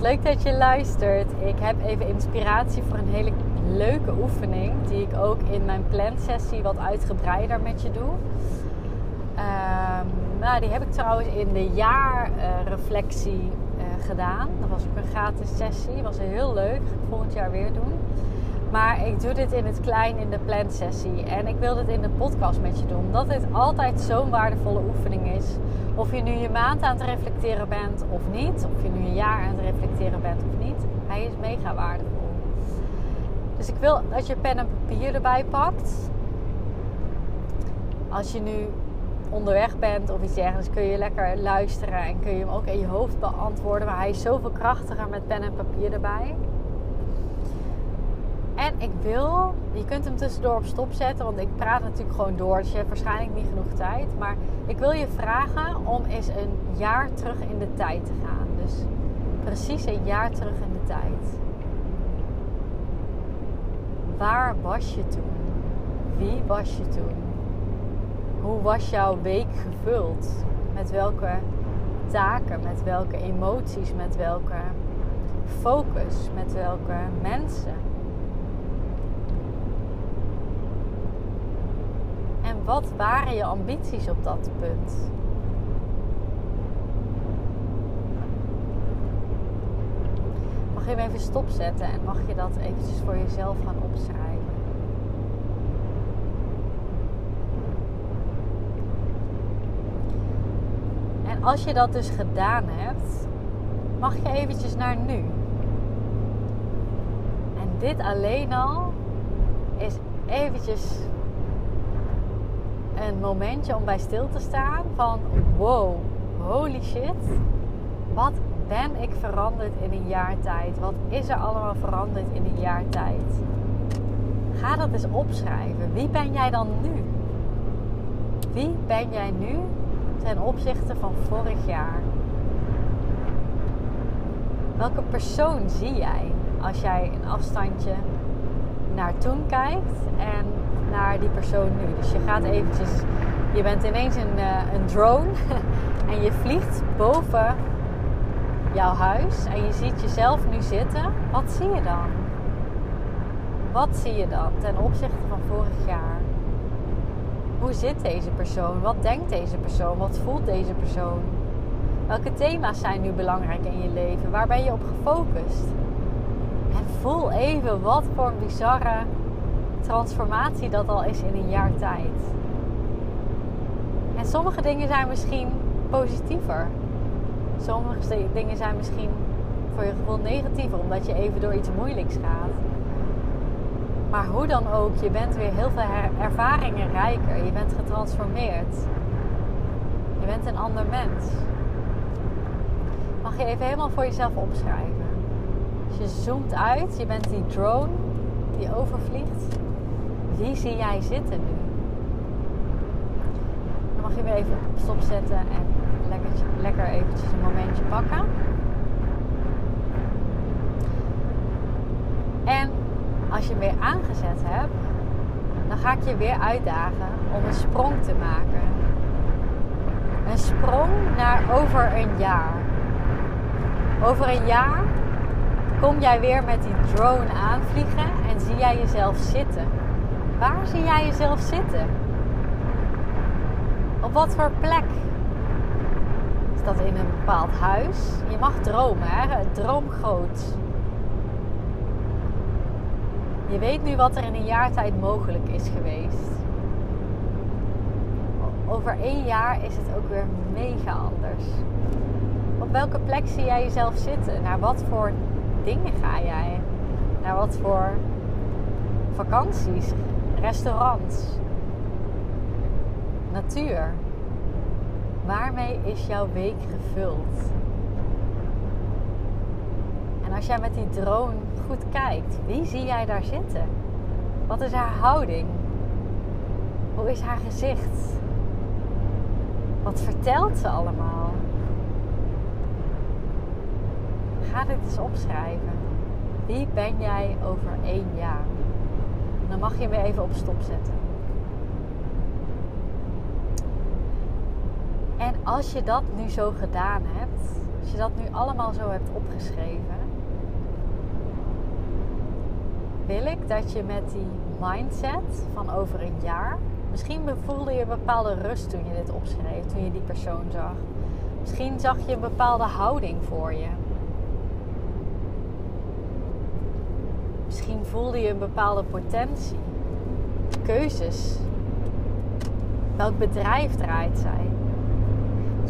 Leuk dat je luistert. Ik heb even inspiratie voor een hele leuke oefening die ik ook in mijn plansessie wat uitgebreider met je doe. Um, nou, die heb ik trouwens in de jaarreflectie uh, gedaan. Dat was ook een gratis sessie. Was heel leuk. Ga ik volgend jaar weer doen. Maar ik doe dit in het klein in de plansessie. En ik wil dit in de podcast met je doen. Omdat dit altijd zo'n waardevolle oefening is. Of je nu je maand aan het reflecteren bent of niet. Of je nu een jaar aan het reflecteren bent of niet. Hij is mega waardevol. Dus ik wil dat je pen en papier erbij pakt. Als je nu onderweg bent of iets dergelijks, kun je lekker luisteren en kun je hem ook in je hoofd beantwoorden. Maar hij is zoveel krachtiger met pen en papier erbij. En ik wil, je kunt hem tussendoor op stop zetten, want ik praat natuurlijk gewoon door, dus je hebt waarschijnlijk niet genoeg tijd. Maar ik wil je vragen om eens een jaar terug in de tijd te gaan. Dus precies een jaar terug in de tijd. Waar was je toen? Wie was je toen? Hoe was jouw week gevuld? Met welke taken, met welke emoties, met welke focus, met welke mensen? Wat waren je ambities op dat punt? Mag je hem even stopzetten en mag je dat eventjes voor jezelf gaan opschrijven? En als je dat dus gedaan hebt, mag je eventjes naar nu. En dit alleen al is eventjes een momentje om bij stil te staan van wow, holy shit, wat ben ik veranderd in een jaar tijd? Wat is er allemaal veranderd in een jaar tijd? Ga dat eens opschrijven. Wie ben jij dan nu? Wie ben jij nu ten opzichte van vorig jaar? Welke persoon zie jij als jij een afstandje naar toen kijkt en naar die persoon nu. Dus je gaat eventjes, je bent ineens een, uh, een drone en je vliegt boven jouw huis en je ziet jezelf nu zitten. Wat zie je dan? Wat zie je dan ten opzichte van vorig jaar? Hoe zit deze persoon? Wat denkt deze persoon? Wat voelt deze persoon? Welke thema's zijn nu belangrijk in je leven? Waar ben je op gefocust? En voel even wat voor een bizarre transformatie dat al is in een jaar tijd. En sommige dingen zijn misschien positiever. Sommige dingen zijn misschien voor je gevoel negatiever, omdat je even door iets moeilijks gaat. Maar hoe dan ook, je bent weer heel veel ervaringen rijker. Je bent getransformeerd. Je bent een ander mens. Mag je even helemaal voor jezelf opschrijven. Als je zoomt uit, je bent die drone die overvliegt. Wie zie jij zitten nu? Dan mag je weer even stopzetten en lekker, lekker eventjes een momentje pakken. En als je hem weer aangezet hebt, dan ga ik je weer uitdagen om een sprong te maken. Een sprong naar over een jaar. Over een jaar kom jij weer met die drone aanvliegen en zie jij jezelf zitten. Waar zie jij jezelf zitten? Op wat voor plek? Is dat in een bepaald huis? Je mag dromen, hè? Droom groot. Je weet nu wat er in een jaar tijd mogelijk is geweest. Over één jaar is het ook weer mega anders. Op welke plek zie jij jezelf zitten? Naar wat voor dingen ga jij? Naar wat voor vakanties restaurants, natuur. Waarmee is jouw week gevuld? En als jij met die drone goed kijkt, wie zie jij daar zitten? Wat is haar houding? Hoe is haar gezicht? Wat vertelt ze allemaal? Ga dit eens opschrijven. Wie ben jij over één jaar? Dan mag je weer even op stop zetten. En als je dat nu zo gedaan hebt, als je dat nu allemaal zo hebt opgeschreven, wil ik dat je met die mindset van over een jaar, misschien voelde je een bepaalde rust toen je dit opschreef, toen je die persoon zag. Misschien zag je een bepaalde houding voor je. Misschien voelde je een bepaalde potentie, keuzes. Welk bedrijf draait zij?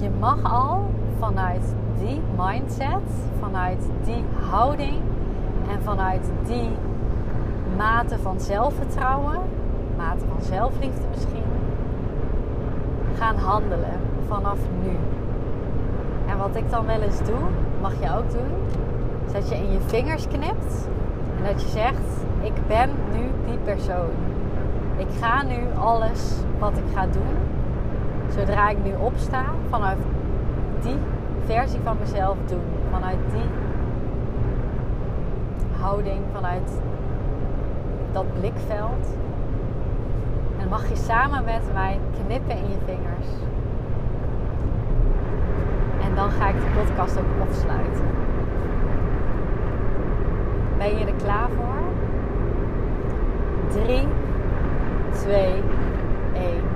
Je mag al vanuit die mindset, vanuit die houding en vanuit die mate van zelfvertrouwen, mate van zelfliefde misschien, gaan handelen vanaf nu. En wat ik dan wel eens doe, mag je ook doen, is dat je in je vingers knipt en dat je zegt: Ik ben nu die persoon. Ik ga nu alles wat ik ga doen, zodra ik nu opsta, vanuit die versie van mezelf doen. Vanuit die houding, vanuit dat blikveld. En mag je samen met mij knippen in je vingers. En dan ga ik de podcast ook afsluiten. Ben je er klaar voor? 3, 2, 1.